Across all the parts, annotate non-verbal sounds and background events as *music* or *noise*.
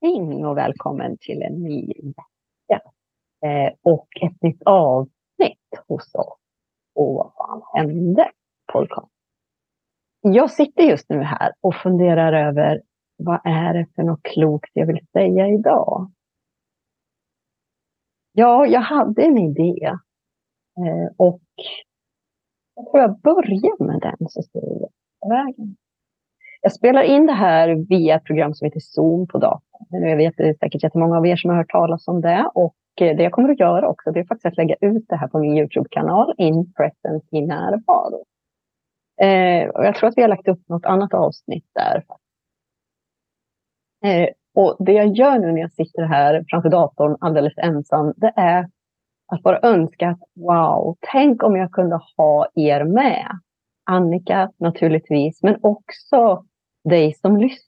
Hej och välkommen till en ny vecka eh, och ett nytt avsnitt hos oss. Och vad fan hände? Podcast. Jag sitter just nu här och funderar över vad är det för något klokt jag vill säga idag? Ja, jag hade en idé eh, och jag tror jag börjar med den så ser vi vägen. Jag spelar in det här via ett program som heter Zoom på datorn. Nu vet det är säkert jättemånga av er som har hört talas om det. Och eh, det jag kommer att göra också, det är faktiskt att lägga ut det här på min Youtube-kanal, In Presence i närvaro. Eh, och jag tror att vi har lagt upp något annat avsnitt där. Eh, och det jag gör nu när jag sitter här framför datorn alldeles ensam, det är att bara önska att wow, tänk om jag kunde ha er med. Annika naturligtvis, men också dig som lyssnar.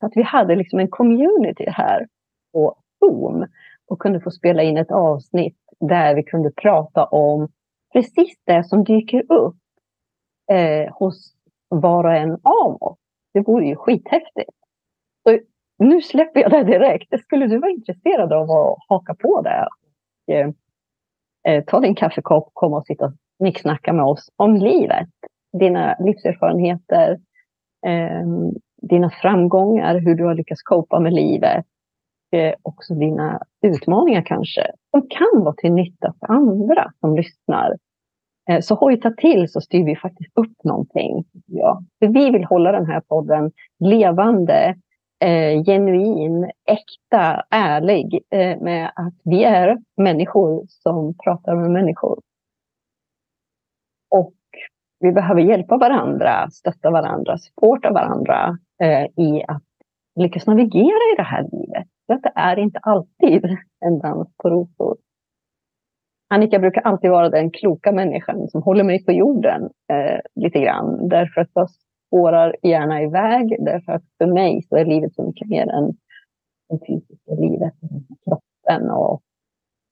Så att vi hade liksom en community här på Zoom och kunde få spela in ett avsnitt där vi kunde prata om precis det som dyker upp eh, hos var och en av oss. Det vore ju skithäftigt. Så nu släpper jag det direkt. Skulle du vara intresserad av att haka på det? Och, eh, eh, ta din kaffekopp, komma och sitta och snicksnacka med oss om livet. Dina livserfarenheter, eh, dina framgångar, hur du har lyckats copa med livet. Eh, också dina utmaningar kanske, som kan vara till nytta för andra som lyssnar. Eh, så hojta till så styr vi faktiskt upp någonting. Ja. För vi vill hålla den här podden levande, eh, genuin, äkta, ärlig eh, med att vi är människor som pratar med människor. Och vi behöver hjälpa varandra, stötta varandra, supporta varandra Eh, i att lyckas navigera i det här livet. För att det är inte alltid en dans på rosor. Annika brukar alltid vara den kloka människan som håller mig på jorden eh, lite grann. Därför att jag spårar gärna iväg. Därför att för mig så är livet så mycket mer än det fysiska livet. Kroppen och,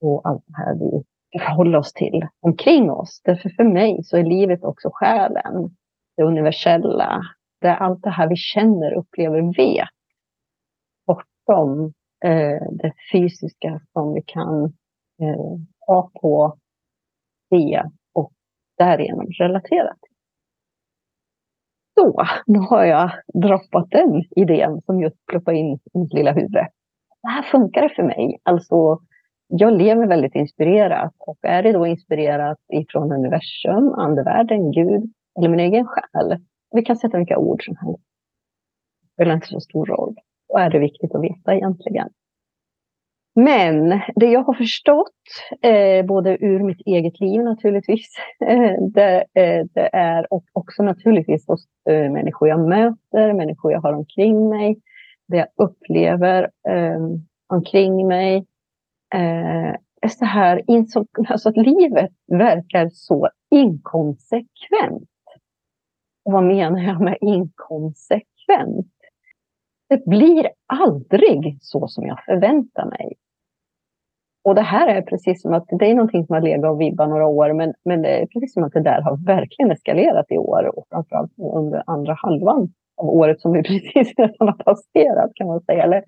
och allt det här vi förhåller oss till omkring oss. Därför för mig så är livet också själen, det universella, inte allt det här vi känner, upplever, vet. Bortom eh, det fysiska som vi kan eh, ha på, se och därigenom relatera till. Så, nu har jag droppat den idén som just ploppade in i mitt lilla huvud. Det här funkar för mig. Alltså jag lever väldigt inspirerat och är det då inspirerat ifrån universum, andevärlden, Gud eller min egen själ? Vi kan sätta vilka ord som helst. Det spelar inte så stor roll. Vad är det viktigt att veta egentligen? Men det jag har förstått, eh, både ur mitt eget liv naturligtvis, *laughs* eh, det, eh, det, är och också naturligtvis hos eh, människor jag möter, människor jag har omkring mig, det jag upplever eh, omkring mig, eh, så här, *laughs* alltså att livet verkar så inkonsekvent. Och vad menar jag med inkonsekvent? Det blir aldrig så som jag förväntar mig. Och det här är precis som att det är någonting som har legat och vibbat några år, men, men det är precis som att det där har verkligen eskalerat i år och framförallt under andra halvan av året som vi *laughs* precis nästan har passerat kan man säga. Eller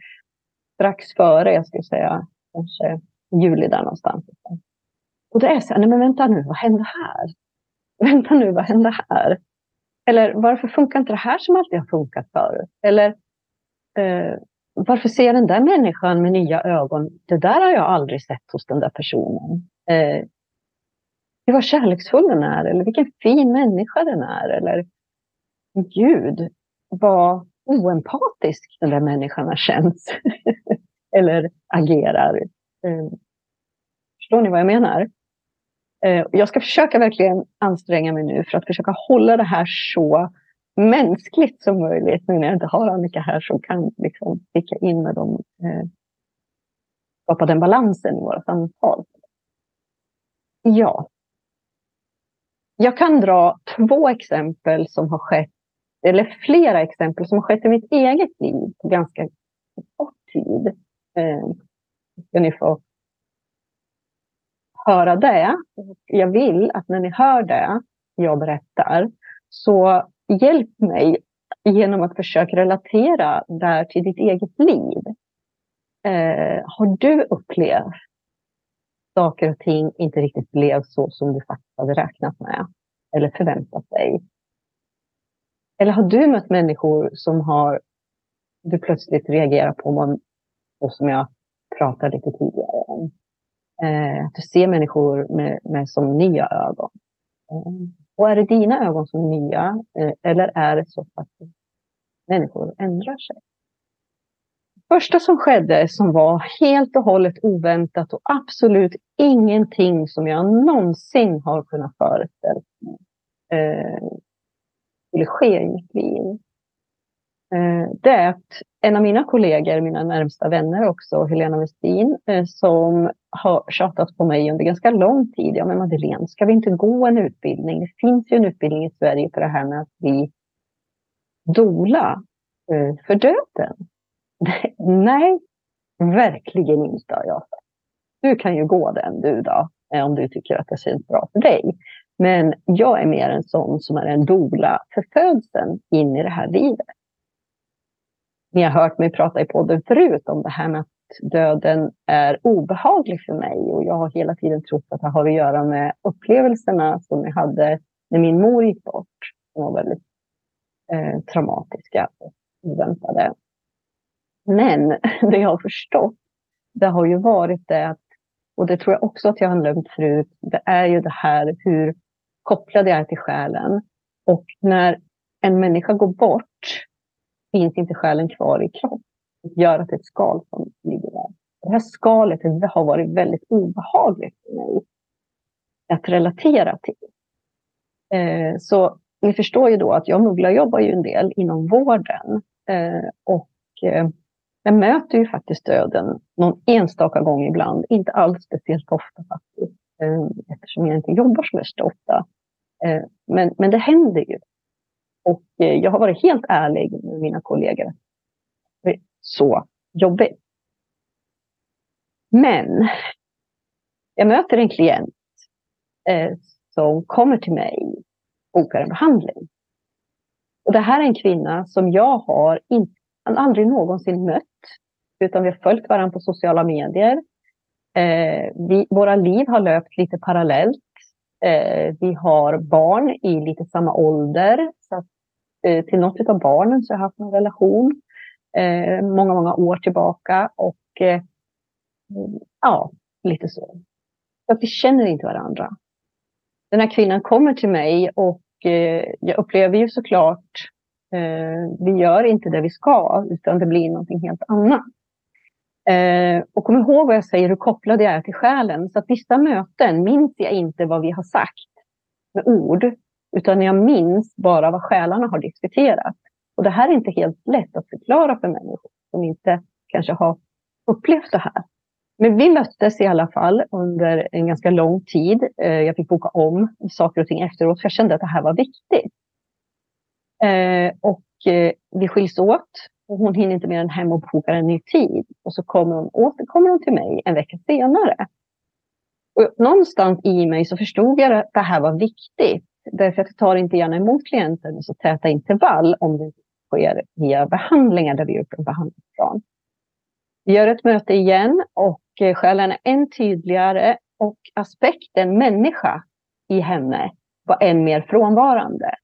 strax före, jag skulle säga kanske juli där någonstans. Och det är så här, nej men vänta nu, vad hände här? Vänta nu, vad hände här? Eller varför funkar inte det här som alltid har funkat förut? Eller eh, varför ser den där människan med nya ögon? Det där har jag aldrig sett hos den där personen. Eh, vad kärleksfull den är, eller vilken fin människa den är. Eller Gud, vad oempatisk den där människan har känts. *laughs* eller agerar. Eh, förstår ni vad jag menar? Eh, jag ska försöka verkligen anstränga mig nu för att försöka hålla det här så mänskligt som möjligt nu när jag inte har Annika här som kan liksom sticka in med dem. Eh, skapa den balansen i våra samtal. Ja. Jag kan dra två exempel som har skett, eller flera exempel som har skett i mitt eget liv på ganska kort tid. Eh, ska ni få höra det. Jag vill att när ni hör det jag berättar, så hjälp mig genom att försöka relatera där till ditt eget liv. Eh, har du upplevt saker och ting inte riktigt blev så som du faktiskt hade räknat med eller förväntat dig? Eller har du mött människor som har du plötsligt reagerar på, och som jag pratade lite tidigare om? Eh, du ser människor med, med som nya ögon. Och är det dina ögon som är nya eh, eller är det så att människor ändrar sig? första som skedde som var helt och hållet oväntat och absolut ingenting som jag någonsin har kunnat föreställa mig eh, skulle ske i mitt liv. Eh, det är att en av mina kollegor, mina närmsta vänner också, Helena Westin, eh, som har tjatat på mig under ganska lång tid. Ja, men Madeleine, ska vi inte gå en utbildning? Det finns ju en utbildning i Sverige för det här med att bli dola eh, för döden. *laughs* Nej, verkligen inte har jag sagt. Du kan ju gå den du då, eh, om du tycker att det känns bra för dig. Men jag är mer en sån som är en dola för födseln in i det här livet. Ni har hört mig prata i podden förut om det här med att döden är obehaglig för mig och jag har hela tiden trott att det har att göra med upplevelserna som jag hade när min mor gick bort. Som var väldigt eh, traumatiska och oväntade. Men *laughs* det jag har förstått, det har ju varit det att, och det tror jag också att jag har glömt förut, det är ju det här hur kopplad jag är till själen. Och när en människa går bort finns inte själen kvar i kroppen. Det gör att det är ett skal som ligger där. Det här skalet har varit väldigt obehagligt för mig att relatera till. Eh, så ni förstår ju då att jag Muggla jobbar ju en del inom vården. Eh, och eh, jag möter ju faktiskt döden någon enstaka gång ibland, inte alls speciellt ofta faktiskt, eh, eftersom jag inte jobbar så värst ofta. Eh, men, men det händer ju. Och eh, jag har varit helt ärlig med mina kollegor. Så jobbigt. Men jag möter en klient eh, som kommer till mig och bokar en behandling. Och det här är en kvinna som jag har in, aldrig någonsin mött, utan vi har följt varandra på sociala medier. Eh, vi, våra liv har löpt lite parallellt. Eh, vi har barn i lite samma ålder. Så att, eh, till något av barnen så har jag haft en relation eh, många, många år tillbaka. Och eh, ja, lite så. att vi känner inte varandra. Den här kvinnan kommer till mig och eh, jag upplever ju såklart Eh, vi gör inte det vi ska, utan det blir någonting helt annat. Eh, och kom ihåg vad jag säger, hur kopplad jag är till själen. Så att vissa möten minns jag inte vad vi har sagt med ord, utan jag minns bara vad själarna har diskuterat. Och det här är inte helt lätt att förklara för människor som inte kanske har upplevt det här. Men vi möttes i alla fall under en ganska lång tid. Eh, jag fick boka om saker och ting efteråt, för jag kände att det här var viktigt. Eh, och eh, vi skiljs åt. Och hon hinner inte mer än hem och bokar en ny tid. Och så kommer hon, återkommer hon till mig en vecka senare. Och någonstans i mig så förstod jag att det här var viktigt. Därför att jag tar inte gärna emot klienten i så täta intervall om det sker via behandlingar där vi gjort en behandlingsplan. Vi gör ett möte igen och eh, själen är än tydligare och aspekten människa i henne var än mer frånvarande.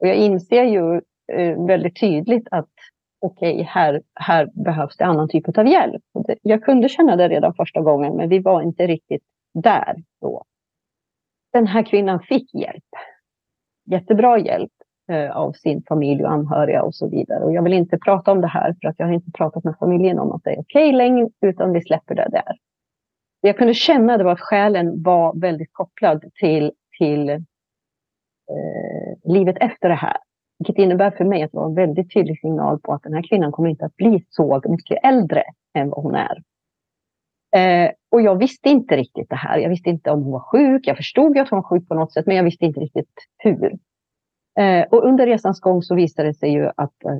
Och jag inser ju eh, väldigt tydligt att okej, okay, här, här behövs det annan typ av hjälp. Jag kunde känna det redan första gången, men vi var inte riktigt där då. Den här kvinnan fick hjälp. Jättebra hjälp Eh, av sin familj och anhöriga och så vidare. Och jag vill inte prata om det här för att jag har inte pratat med familjen om att det är okej okay längre, utan vi släpper det där. Det jag kunde känna det var att själen var väldigt kopplad till, till eh, livet efter det här. Vilket innebär för mig att det var en väldigt tydlig signal på att den här kvinnan kommer inte att bli så mycket äldre än vad hon är. Eh, och jag visste inte riktigt det här. Jag visste inte om hon var sjuk. Jag förstod att hon var sjuk på något sätt, men jag visste inte riktigt hur. Eh, och under resans gång så visade det sig ju att eh,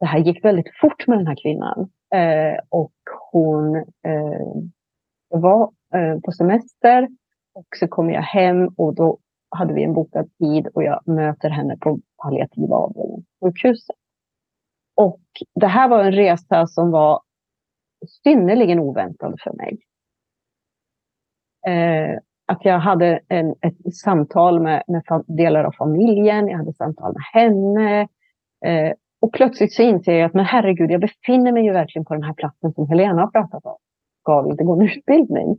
det här gick väldigt fort med den här kvinnan. Eh, och hon eh, var eh, på semester och så kom jag hem och då hade vi en bokad tid och jag möter henne på palliativa avdelningen på sjukhuset. Och det här var en resa som var synnerligen oväntad för mig. Eh, att jag hade en, ett samtal med, med delar av familjen, jag hade samtal med henne. Eh, och plötsligt så inser jag att men herregud, jag befinner mig ju verkligen på den här platsen som Helena har pratat om. Ska vi inte gå en utbildning?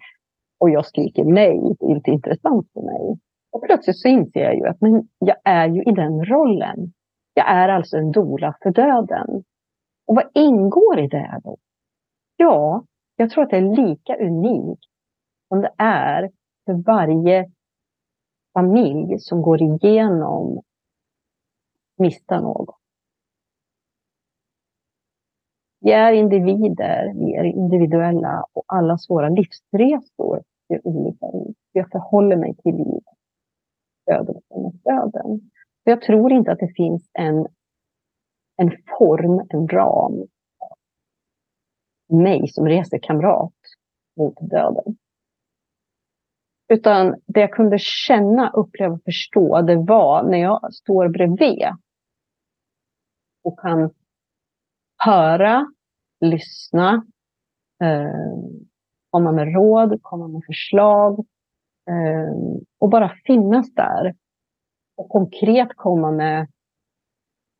Och jag skriker nej, det är inte intressant för mig. Och plötsligt så inser jag ju att men jag är ju i den rollen. Jag är alltså en dola för döden. Och vad ingår i det då? Ja, jag tror att det är lika unikt som det är för varje familj som går igenom mista något. Vi är individer, vi är individuella och allas våra livsresor ser olika ut. Jag förhåller mig till livet, döden och döden. Jag tror inte att det finns en, en form, en ram, mig som resekamrat mot döden. Utan det jag kunde känna, uppleva och förstå, det var när jag står bredvid och kan höra, lyssna, eh, komma med råd, komma med förslag eh, och bara finnas där. Och konkret komma med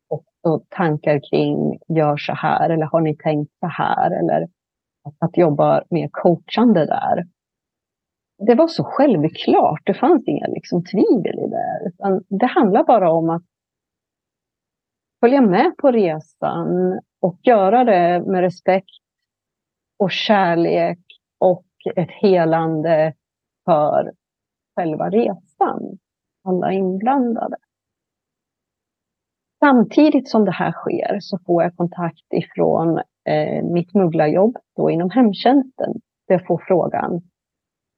också tankar kring gör så här eller har ni tänkt så här eller att, att jobba mer coachande där det var så självklart. Det fanns inga liksom, tvivel i det. Utan det handlar bara om att följa med på resan och göra det med respekt och kärlek och ett helande för själva resan. Alla inblandade. Samtidigt som det här sker så får jag kontakt ifrån eh, mitt mugglarjobb då inom hemtjänsten. Där jag får frågan,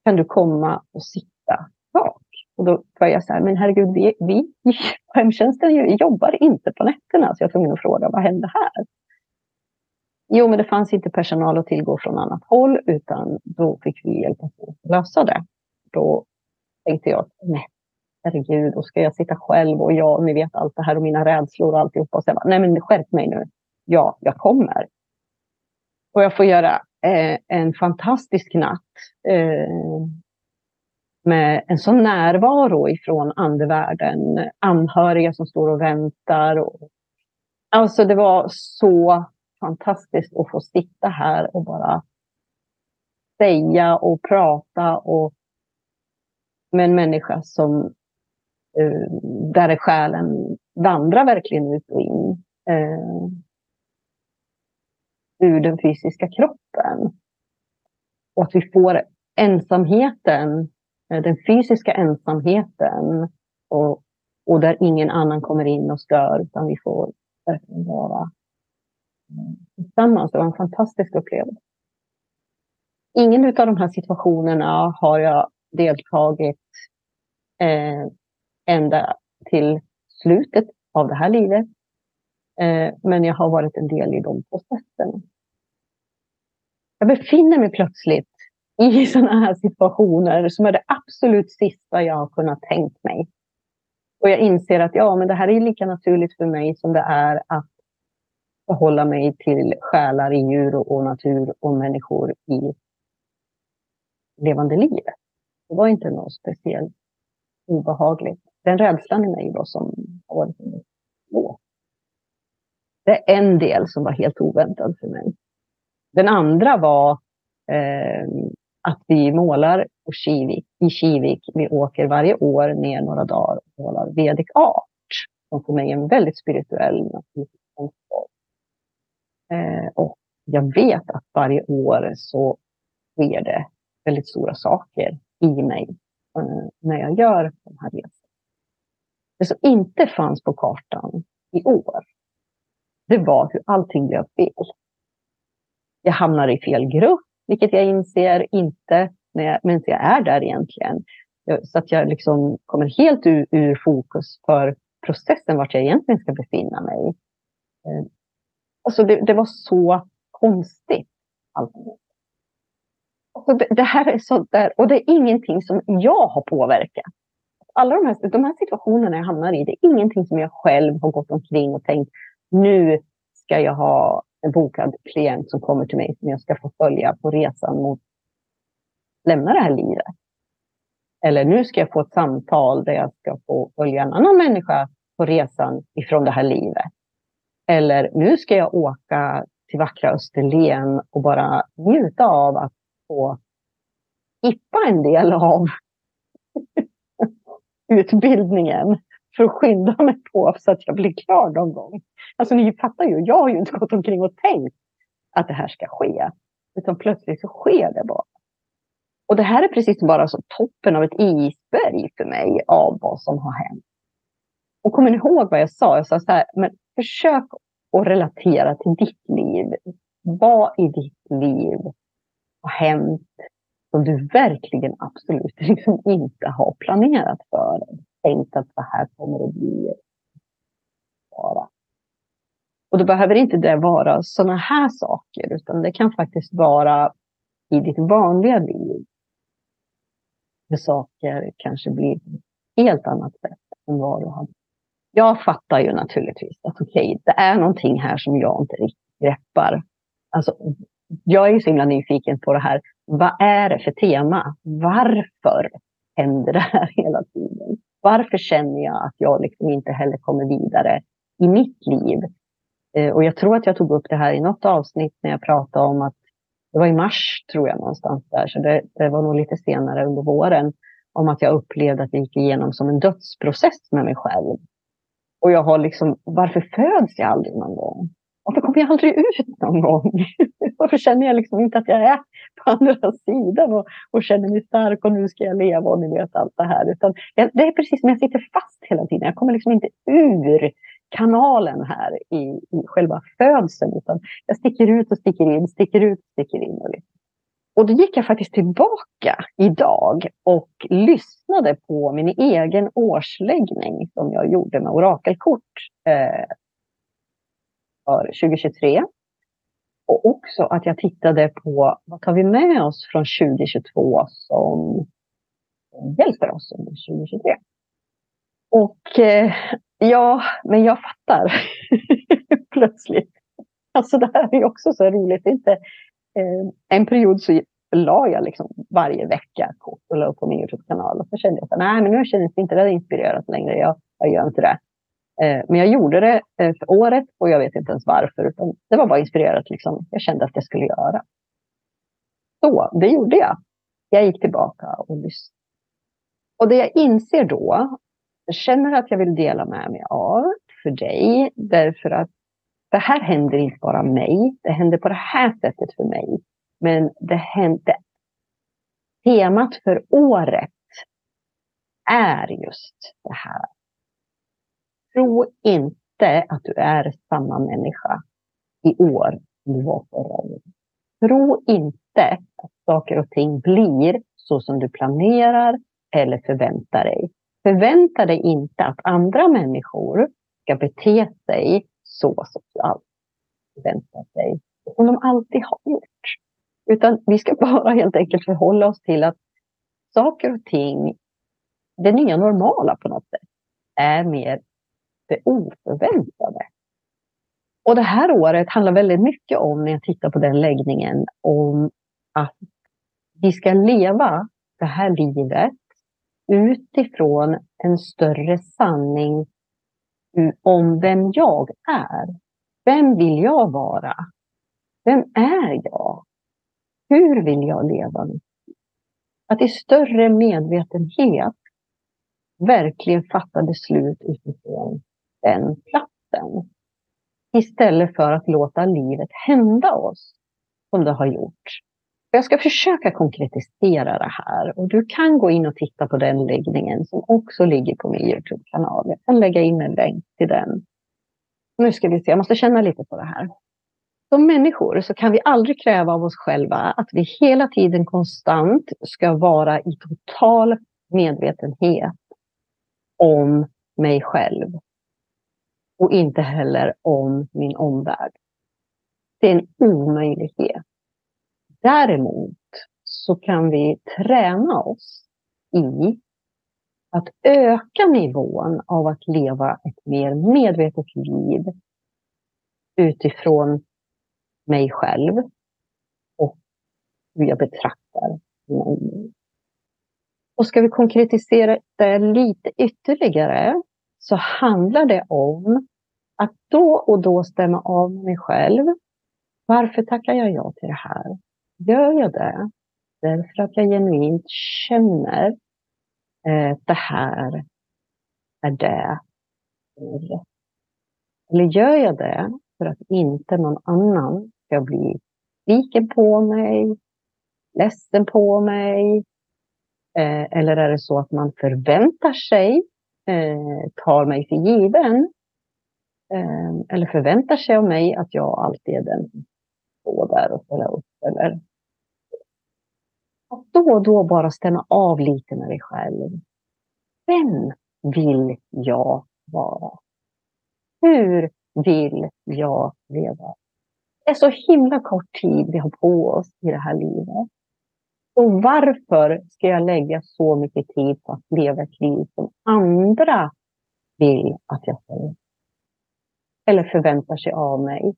kan du komma och sitta bak? Och då var jag så här, men herregud, vi, vi *laughs* på hemtjänsten jobbar inte på nätterna. Så jag var tvungen att fråga, vad hände här? Jo, men det fanns inte personal att tillgå från annat håll, utan då fick vi hjälpa till att lösa det. Då tänkte jag, nej, herregud, då ska jag sitta själv och jag, ni vet allt det här och mina rädslor och alltihopa. Och så nej men skärp mig nu. Ja, jag kommer. Och jag får göra Eh, en fantastisk natt eh, med en sån närvaro ifrån andevärlden, anhöriga som står och väntar. Och, alltså det var så fantastiskt att få sitta här och bara säga och prata och med en människa som eh, där själen vandrar verkligen ut och in. Eh, Ur den fysiska kroppen. Och att vi får ensamheten, eh, den fysiska ensamheten och, och där ingen annan kommer in och stör utan vi får verkligen vara eh, tillsammans. Det var en fantastisk upplevelse. Ingen av de här situationerna har jag deltagit eh, ända till slutet av det här livet. Eh, men jag har varit en del i de processerna. Jag befinner mig plötsligt i *laughs* sådana här situationer som är det absolut sista jag har kunnat tänkt mig. Och jag inser att ja, men det här är lika naturligt för mig som det är att förhålla mig till själar i djur och natur och människor i levande livet. Det var inte något speciellt obehagligt. Den rädslan i mig då som har varit svår. Det är en del som var helt oväntad för mig. Den andra var eh, att vi målar på Kivik, i Kivik. Vi åker varje år ner några dagar och målar Vedic Art. Som för mig är en väldigt spirituell eh, Och jag vet att varje år så sker det väldigt stora saker i mig eh, när jag gör de här resorna. Det som inte fanns på kartan i år, det var hur allting blev fel. Jag hamnar i fel grupp, vilket jag inser inte när jag, medan jag är där egentligen. Så att jag liksom kommer helt ur, ur fokus för processen, vart jag egentligen ska befinna mig. Alltså det, det var så konstigt. Alltså det, det, här är så där, och det är ingenting som jag har påverkat. Alla de här, de här situationerna jag hamnar i, det är ingenting som jag själv har gått omkring och tänkt, nu ska jag ha en bokad klient som kommer till mig som jag ska få följa på resan mot lämna det här livet. Eller nu ska jag få ett samtal där jag ska få följa en annan människa på resan ifrån det här livet. Eller nu ska jag åka till vackra Österlen och bara njuta av att få hippa en del av *laughs* utbildningen för att skynda mig på så att jag blir klar någon gång. Alltså ni fattar ju, jag har ju inte gått omkring och tänkt att det här ska ske. Utan plötsligt så sker det bara. Och det här är precis bara så toppen av ett isberg för mig av vad som har hänt. Och kommer ni ihåg vad jag sa? Jag sa så här, men försök att relatera till ditt liv. Vad i ditt liv har hänt som du verkligen absolut liksom inte har planerat för? Tänkt att så här kommer det bli. Bara. Och då behöver inte det vara sådana här saker, utan det kan faktiskt vara i ditt vanliga liv. Där saker kanske blir helt annat sätt än vad du hade. Jag fattar ju naturligtvis att okej, okay, det är någonting här som jag inte riktigt greppar. Alltså, jag är ju så himla nyfiken på det här. Vad är det för tema? Varför händer det här hela tiden? Varför känner jag att jag liksom inte heller kommer vidare i mitt liv? Eh, och jag tror att jag tog upp det här i något avsnitt när jag pratade om att det var i mars tror jag någonstans där, så det, det var nog lite senare under våren, om att jag upplevde att jag gick igenom som en dödsprocess med mig själv. Och jag har liksom, varför föds jag aldrig någon gång? Varför kommer jag aldrig ut någon gång? *laughs* Varför känner jag liksom inte att jag är på andra sidan och, och känner mig stark och nu ska jag leva och ni vet allt det här. Utan jag, det är precis som jag sitter fast hela tiden. Jag kommer liksom inte ur kanalen här i, i själva födseln. Utan jag sticker ut och sticker in, sticker ut och sticker in. Och, liksom. och då gick jag faktiskt tillbaka idag och lyssnade på min egen årsläggning som jag gjorde med orakelkort eh, för 2023. Och också att jag tittade på vad tar vi med oss från 2022 som hjälper oss under 2023. Och eh, ja, men jag fattar *laughs* plötsligt. Alltså det här är också så roligt. Inte, eh, en period så la jag liksom varje vecka kort och la upp på min Youtube-kanal. Och så kände jag att nej, men nu känns det inte det inspirerat längre. Jag, jag gör inte det. Eh, men jag gjorde det eh, för året och jag vet inte ens varför. Utan det var bara inspirerat. Liksom. Jag kände att jag skulle göra. Så det gjorde jag. Jag gick tillbaka och lyssnade. Och det jag inser då, jag känner att jag vill dela med mig av för dig. Därför att det här händer inte bara mig. Det händer på det här sättet för mig. Men det hände. Temat för året är just det här Tro inte att du är samma människa i år som du var förra året. Tro inte att saker och ting blir så som du planerar eller förväntar dig. Förvänta dig inte att andra människor ska bete sig så som du alltid förväntar dig. Som de alltid har gjort. Utan vi ska *laughs* bara helt enkelt förhålla oss till att saker och ting, det nya normala på något sätt, är mer det oförväntade. Och det här året handlar väldigt mycket om, när jag tittar på den läggningen, om att vi ska leva det här livet utifrån en större sanning om vem jag är. Vem vill jag vara? Vem är jag? Hur vill jag leva Att i större medvetenhet verkligen fatta beslut utifrån den platsen. Istället för att låta livet hända oss som det har gjort. Jag ska försöka konkretisera det här och du kan gå in och titta på den läggningen som också ligger på min Youtube-kanal. Jag kan lägga in en länk till den. Nu ska vi se, jag måste känna lite på det här. Som människor så kan vi aldrig kräva av oss själva att vi hela tiden konstant ska vara i total medvetenhet om mig själv och inte heller om min omvärld. Det är en omöjlighet. Däremot så kan vi träna oss i att öka nivån av att leva ett mer medvetet liv utifrån mig själv och hur jag betraktar mig. Och ska vi konkretisera det lite ytterligare så handlar det om att då och då stämma av med mig själv. Varför tackar jag ja till det här? Gör jag det därför att jag genuint känner eh, det här är det Eller gör jag det för att inte någon annan ska bli besviken på mig, ledsen på mig? Eh, eller är det så att man förväntar sig, eh, tar mig för given? Eh, eller förväntar sig av mig att jag alltid är den som står där och ställer upp. Eller att då och då bara stämma av lite med dig själv. Vem vill jag vara? Hur vill jag leva? Det är så himla kort tid vi har på oss i det här livet. Och varför ska jag lägga så mycket tid på att leva ett liv som andra vill att jag ska leva? Eller förväntar sig av mig.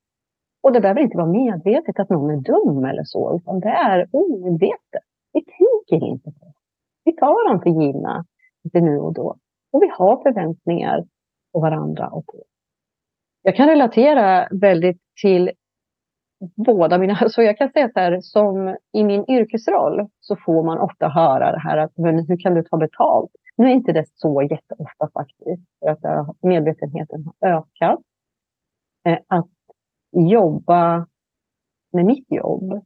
Och det behöver inte vara medvetet att någon är dum eller så, utan det är omedvetet. Vi tänker inte på det. Vi tar dem för givna lite nu och då. Och vi har förväntningar på varandra och på. Jag kan relatera väldigt till båda mina, *laughs* så jag kan säga så här, som i min yrkesroll så får man ofta höra det här att men hur kan du ta betalt? Nu är inte det så jätteofta faktiskt, för att eh, medvetenheten har ökat. Eh, att jobba med mitt jobb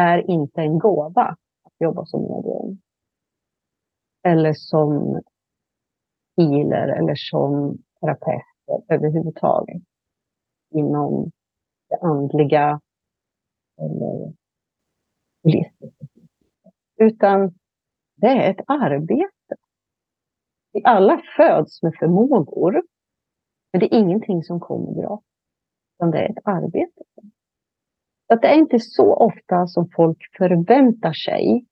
är inte en gåva att jobba som medium. Eller som healer eller som terapeut överhuvudtaget inom det andliga eller Utan det är ett arbete. Vi alla föds med förmågor, men det är ingenting som kommer gratis. Utan det är ett arbete. Så att det är inte så ofta som folk förväntar sig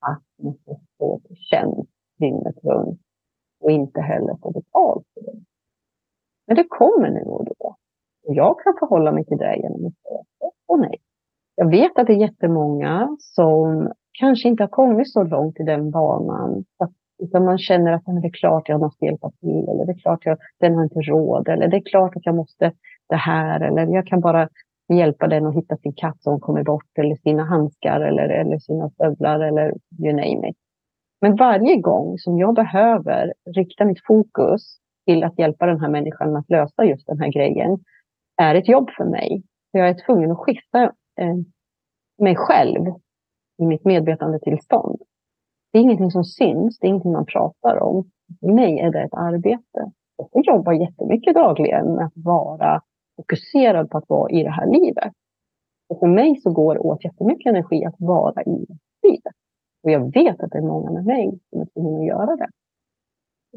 att man ska stå till tjänst dygnet runt och inte heller få betalt för det. Men det kommer nu och då. Och jag kan förhålla mig till det genom att säga och nej. Jag vet att det är jättemånga som kanske inte har kommit så långt i den banan. Utan man känner att det är klart jag måste hjälpa till. Eller det är klart jag den har inte råd. Eller det är klart att jag måste det här. Eller jag kan bara hjälpa den att hitta sin katt som kommer bort. Eller sina handskar eller, eller sina stövlar. Eller you name it. Men varje gång som jag behöver rikta mitt fokus till att hjälpa den här människan att lösa just den här grejen är ett jobb för mig. Jag är tvungen att skifta eh, mig själv i mitt medvetandetillstånd. Det är ingenting som syns, det är ingenting man pratar om. För mig är det ett arbete. Jag jobbar jättemycket dagligen med att vara fokuserad på att vara i det här livet. Och för mig så går det åt jättemycket energi att vara i livet. Och jag vet att det är många med mig som är tvungna att göra det.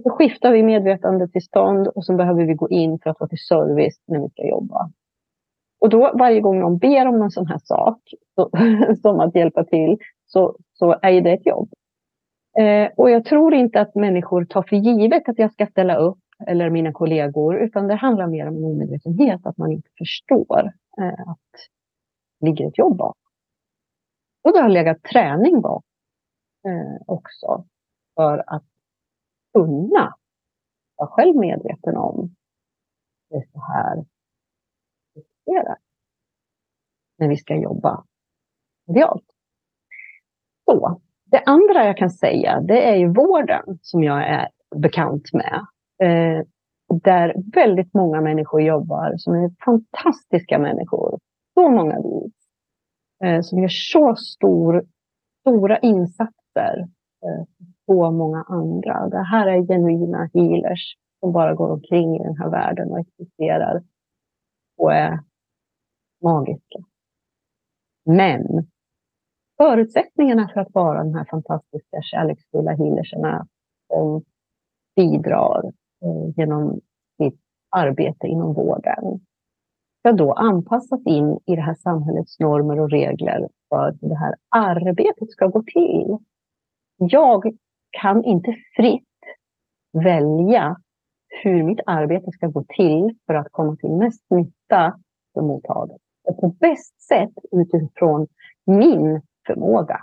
Så skiftar vi medvetandetillstånd och så behöver vi gå in för att vara till service när vi ska jobba. Och då varje gång någon ber om en sån här sak, så, *laughs* som att hjälpa till, så, så är det ett jobb. Eh, och jag tror inte att människor tar för givet att jag ska ställa upp, eller mina kollegor, utan det handlar mer om omedvetenhet, att man inte förstår eh, att det ligger ett jobb bakom. Och det har legat träning bakom eh, också, för att kunna vara själv medveten om det är så här det när vi ska jobba medialt. Så, det andra jag kan säga, det är ju vården som jag är bekant med. Eh, där väldigt många människor jobbar som är fantastiska människor. Så många vi. Eh, som gör så stor, stora insatser eh, så många andra. Det här är genuina healers som bara går omkring i den här världen och existerar och är magiska. Men förutsättningarna för att vara de här fantastiska kärleksfulla healerserna som bidrar eh, genom sitt arbete inom vården ska då anpassas in i det här samhällets normer och regler för hur det här arbetet ska gå till. Jag kan inte fritt välja hur mitt arbete ska gå till för att komma till mest nytta för mottagaren. och på bäst sätt utifrån min förmåga.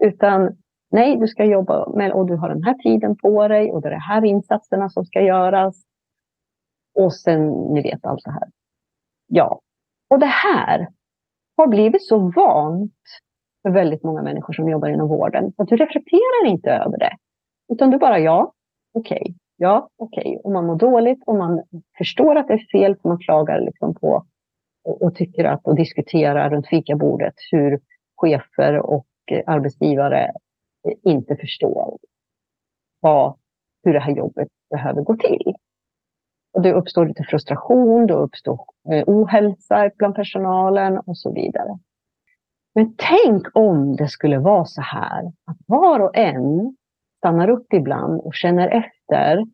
Utan nej, du ska jobba med och du har den här tiden på dig och det är de här insatserna som ska göras. Och sen, ni vet allt det här. Ja, och det här har blivit så vant för väldigt många människor som jobbar inom vården. Att du reflekterar inte över det. Utan du bara, ja, okej, okay, ja, okej. Okay. Och man mår dåligt och man förstår att det är fel, för man klagar liksom på och, och tycker att och diskuterar runt fikabordet hur chefer och eh, arbetsgivare eh, inte förstår vad, hur det här jobbet behöver gå till. Och det uppstår lite frustration, det uppstår eh, ohälsa bland personalen och så vidare. Men tänk om det skulle vara så här att var och en stannar upp ibland och känner efter.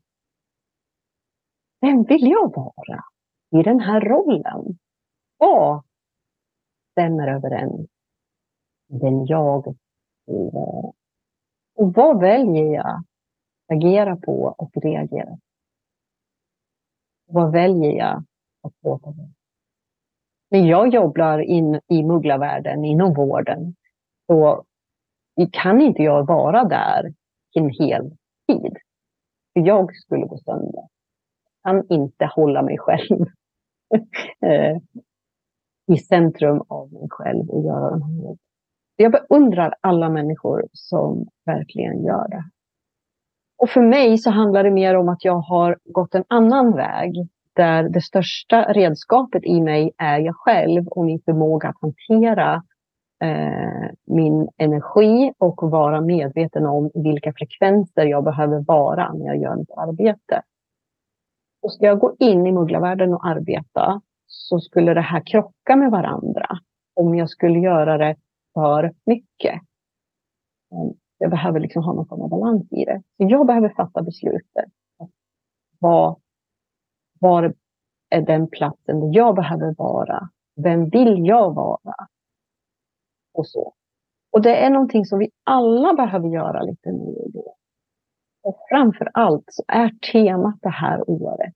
Vem vill jag vara i den här rollen? Vad stämmer överens med den jag vill vara? Och vad väljer jag att agera på och reagera på? Vad väljer jag att låta vara? När jag jobbar in, i mugglarvärlden, inom vården, så kan inte jag vara där en hel tid. För jag skulle gå sönder. Jag kan inte hålla mig själv *laughs* eh, i centrum av mig själv och göra de här jobben. Jag beundrar alla människor som verkligen gör det. Och för mig så handlar det mer om att jag har gått en annan väg där det största redskapet i mig är jag själv och min förmåga att hantera eh, min energi och vara medveten om vilka frekvenser jag behöver vara när jag gör mitt arbete. Och ska jag gå in i mugglarvärlden och arbeta så skulle det här krocka med varandra om jag skulle göra det för mycket. Jag behöver liksom ha någon form av balans i det. Så jag behöver fatta beslutet. Vad, var är den platsen där jag behöver vara? Vem vill jag vara? Och så. Och det är någonting som vi alla behöver göra lite nu och då. Och framför allt så är temat det här året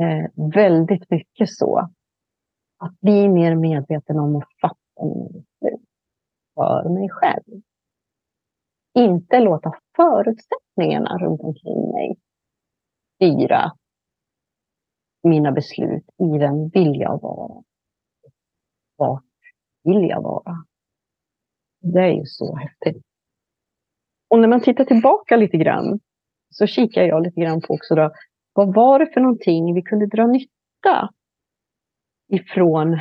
eh, väldigt mycket så att bli mer medveten om att fatta mina beslut för mig själv. Inte låta förutsättningarna runt omkring mig styra mina beslut i vem vill jag vara? Vart vill jag vara? Det är ju så häftigt. Och när man tittar tillbaka lite grann så kikar jag lite grann på också då, vad var det för någonting vi kunde dra nytta ifrån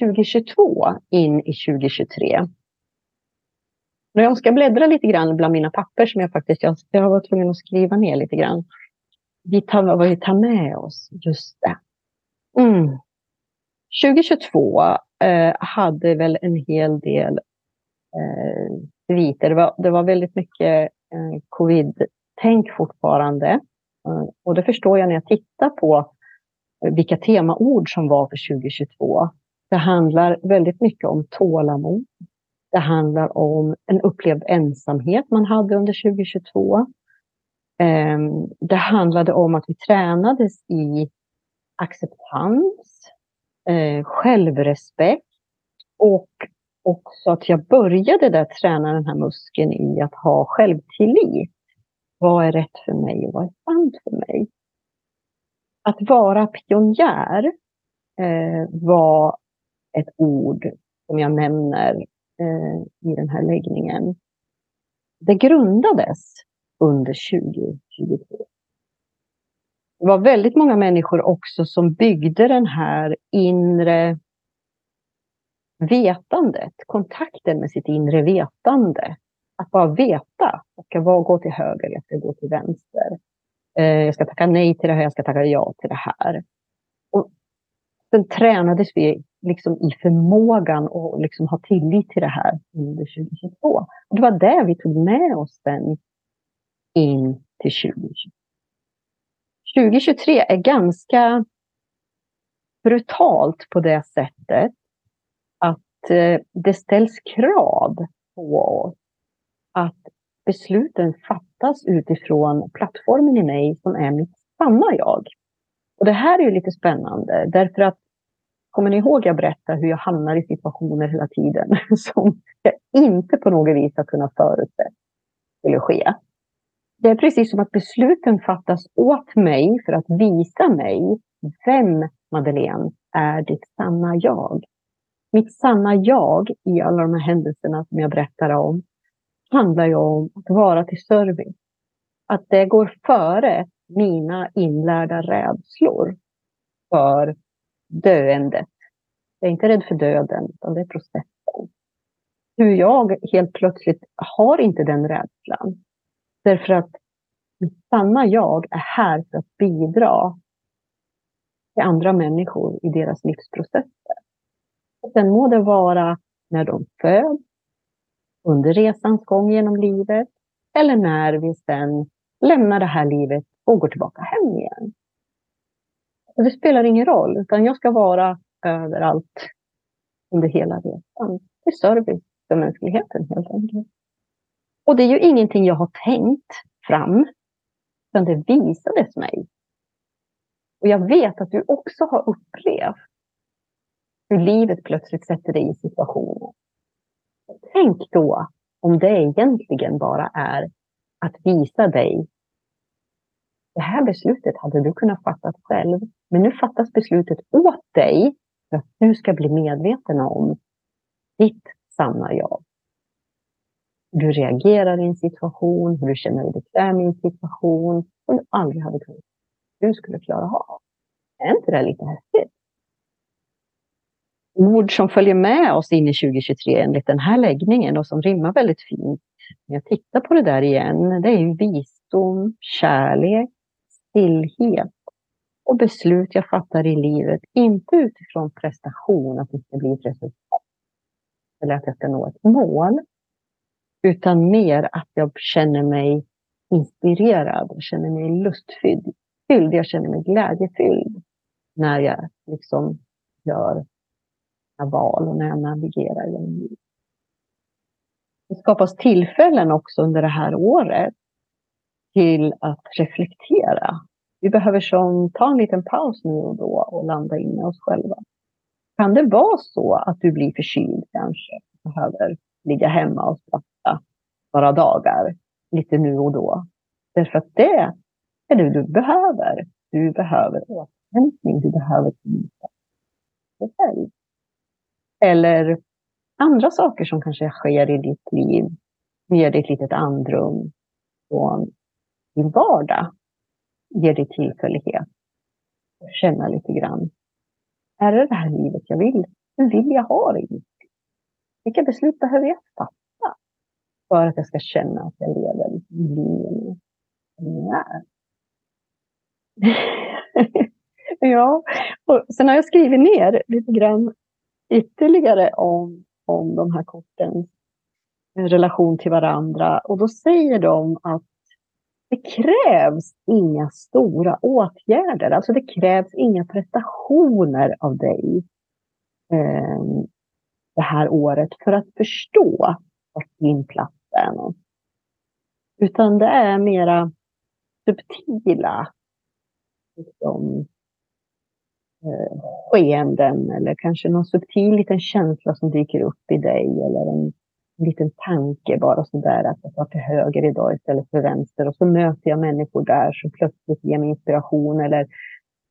2022 in i 2023? När jag ska bläddra lite grann bland mina papper som jag faktiskt jag, jag var tvungen att skriva ner lite grann. Vi tar, vad vi tar med oss, just det. Mm. 2022 eh, hade väl en hel del eh, sviter. Det var, det var väldigt mycket eh, covid-tänk fortfarande. Eh, och det förstår jag när jag tittar på vilka temaord som var för 2022. Det handlar väldigt mycket om tålamod, det handlar om en upplevd ensamhet man hade under 2022. Ehm, det handlade om att vi tränades i acceptans, eh, självrespekt och också att jag började där träna den här muskeln i att ha självtillit. Vad är rätt för mig och vad är sant för mig? Att vara pionjär eh, var ett ord som jag nämner eh, i den här läggningen, det grundades under 2022. Det var väldigt många människor också som byggde den här inre vetandet, kontakten med sitt inre vetande. Att bara veta. Jag ska gå till höger, jag ska gå till vänster. Eh, jag ska tacka nej till det här, jag ska tacka ja till det här. Och sen tränades vi liksom i förmågan att liksom ha tillit till det här under 2022. Och det var det vi tog med oss sen in till 2023. 2023 är ganska brutalt på det sättet att eh, det ställs krav på oss att besluten fattas utifrån plattformen i mig som är mitt sanna jag. Och det här är ju lite spännande därför att kommer ni ihåg jag berättade hur jag hamnar i situationer hela tiden *laughs* som jag inte på något vis har kunnat förutse skulle ske. Det är precis som att besluten fattas åt mig för att visa mig vem, Madeleine, är ditt sanna jag. Mitt sanna jag i alla de här händelserna som jag berättar om handlar ju om att vara till service. Att det går före mina inlärda rädslor för döendet. Jag är inte rädd för döden, utan det är processen. Hur jag helt plötsligt har inte den rädslan. Därför att mitt sanna jag är här för att bidra till andra människor i deras livsprocesser. Och sen må det vara när de föds, under resans gång genom livet eller när vi sen lämnar det här livet och går tillbaka hem igen. Det spelar ingen roll, utan jag ska vara överallt under hela resan. Det är service för mänskligheten helt enkelt. Och det är ju ingenting jag har tänkt fram, utan det visades mig. Och jag vet att du också har upplevt hur livet plötsligt sätter dig i situationer. Tänk då om det egentligen bara är att visa dig det här beslutet hade du kunnat fatta själv, men nu fattas beslutet åt dig för att du ska bli medveten om ditt sanna jag. Du reagerar i en situation, hur du känner dig bekväm i en situation som du aldrig hade kunnat du skulle klara av. Är inte det lite häftigt? Ord som följer med oss in i 2023 enligt den här läggningen och som rimmar väldigt fint. När jag tittar på det där igen, det är ju visdom, kärlek, stillhet och beslut jag fattar i livet, inte utifrån prestation, att det ska bli ett resultat eller att jag ska nå ett mål, utan mer att jag känner mig inspirerad, jag känner mig lustfylld, jag känner mig glädjefylld när jag liksom gör val och när jag navigerar genom livet. Det skapas tillfällen också under det här året till att reflektera. Vi behöver som, ta en liten paus nu och då och landa in i oss själva. Kan det vara så att du blir förkyld kanske? Behöver ligga hemma och skratta några dagar, lite nu och då. Därför att det är det du behöver. Du behöver återhämtning, du behöver dig själv. Eller andra saker som kanske sker i ditt liv. Ger dig ett litet andrum från din vardag. Ger dig tillfällighet. Känna lite grann. Är det det här livet jag vill? Hur vill jag ha det i? Vilka beslut behöver jag fatta för att jag ska känna att jag lever i linje med vem jag är? *laughs* ja, och sen har jag skrivit ner lite grann ytterligare om, om de här kortens relation till varandra. Och då säger de att det krävs inga stora åtgärder, alltså det krävs inga prestationer av dig ehm, det här året för att förstå vart din plats är. Utan det är mera subtila liksom, eh, skeenden eller kanske någon subtil liten känsla som dyker upp i dig eller en, en liten tanke bara sådär att jag tar till höger idag istället för vänster och så möter jag människor där som plötsligt ger mig inspiration eller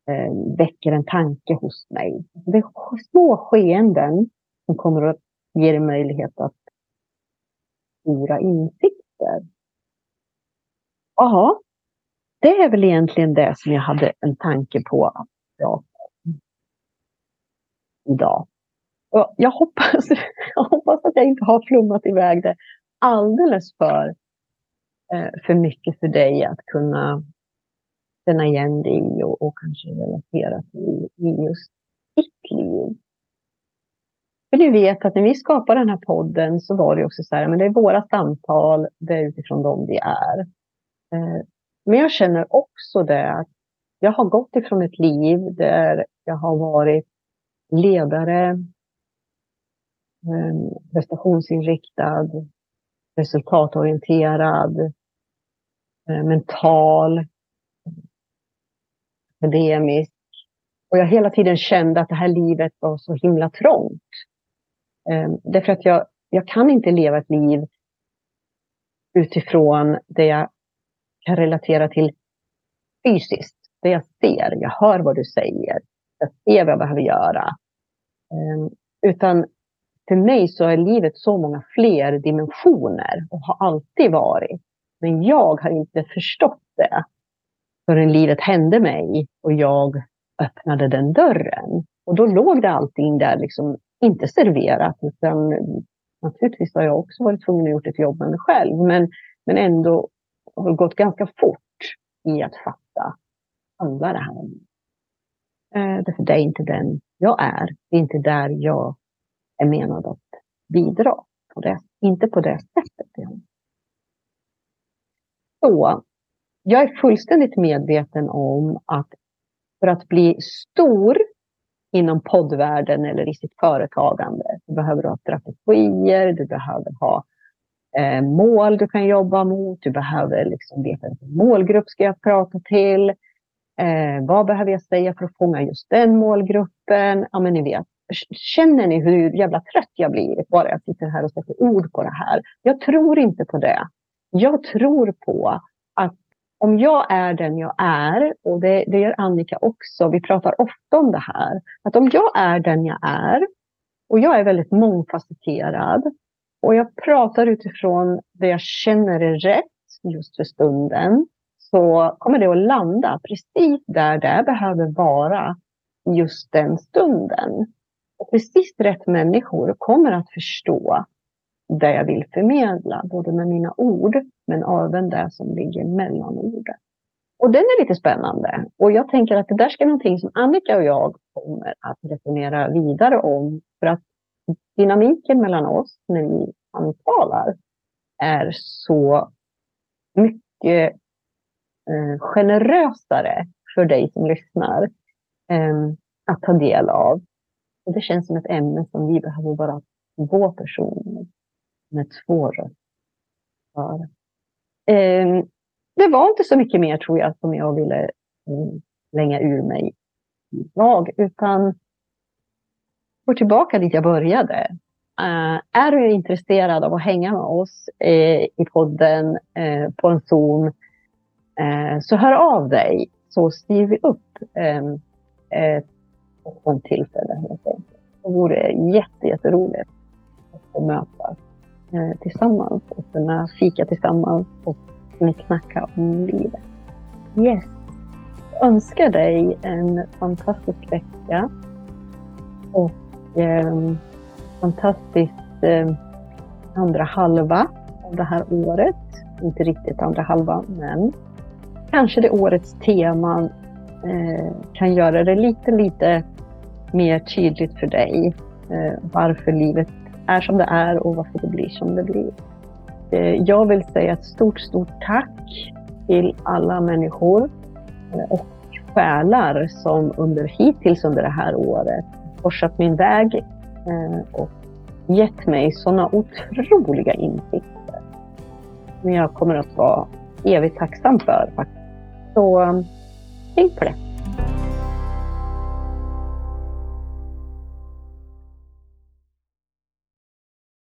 eh, väcker en tanke hos mig. Det är små skeenden som kommer att ge dig möjlighet att stora insikter. Jaha, det är väl egentligen det som jag hade en tanke på att prata idag. Och jag, hoppas, *laughs* jag hoppas att jag inte har flummat iväg det alldeles för, eh, för mycket för dig att kunna känna igen dig i och, och kanske relatera till just ditt liv. För ni vet att när vi skapade den här podden så var det också så här, men det är våra samtal, det är utifrån dem vi är. Eh, men jag känner också det att jag har gått ifrån ett liv där jag har varit ledare, eh, prestationsinriktad, resultatorienterad, eh, mental, akademisk, Och jag hela tiden kände att det här livet var så himla trångt. Ehm, därför att jag, jag kan inte leva ett liv utifrån det jag kan relatera till fysiskt. Det jag ser, jag hör vad du säger, jag ser vad jag behöver göra. Ehm, utan för mig så är livet så många fler dimensioner och har alltid varit. Men jag har inte förstått det förrän livet hände mig och jag öppnade den dörren. Och då låg det allting där, liksom, inte serverat, utan naturligtvis har jag också varit tvungen att gjort ett jobb med mig själv, men, men ändå har gått ganska fort i att fatta, handlar det här om? Eh, därför det är inte den jag är. Det är inte där jag är menad att bidra. På det, inte på det sättet. Så jag är fullständigt medveten om att för att bli stor inom poddvärlden eller i sitt företagande, Du behöver ha strategier, du behöver ha eh, mål du kan jobba mot, du behöver liksom veta vilken målgrupp ska jag prata till, eh, vad behöver jag säga för att fånga just den målgruppen? Ja, men ni vet, känner ni hur jävla trött jag blir bara jag sitter här och sätter ord på det här? Jag tror inte på det. Jag tror på om jag är den jag är, och det, det gör Annika också, vi pratar ofta om det här, att om jag är den jag är, och jag är väldigt mångfacetterad, och jag pratar utifrån det jag känner är rätt just för stunden, så kommer det att landa precis där det behöver vara just den stunden. Och precis rätt människor kommer att förstå det jag vill förmedla, både med mina ord men även det som ligger mellan orden. Och den är lite spännande. Och jag tänker att det där ska vara någonting som Annika och jag kommer att resonera vidare om. För att dynamiken mellan oss när vi samtalar är så mycket eh, generösare för dig som lyssnar eh, att ta del av. Och det känns som ett ämne som vi behöver vara två personer med två röster. Eh, det var inte så mycket mer tror jag som jag ville eh, länga ur mig idag, utan gå tillbaka dit jag började. Uh, är du intresserad av att hänga med oss eh, i podden eh, på en Zoom eh, så hör av dig så skriver vi upp ehm, ett tillfälle helt enkelt. Det vore jätte, jätteroligt att få mötas eh, tillsammans och kunna fika tillsammans och kunna knacka om livet. Yes! Jag önskar dig en fantastisk vecka och eh, fantastisk eh, andra halva av det här året. Inte riktigt andra halva, men kanske det årets tema eh, kan göra det lite, lite mer tydligt för dig eh, varför livet är som det är och varför det blir som det blir. Eh, jag vill säga ett stort, stort tack till alla människor eh, och själar som under, hittills under det här året korsat min väg eh, och gett mig sådana otroliga insikter som jag kommer att vara evigt tacksam för. Så tänk på det.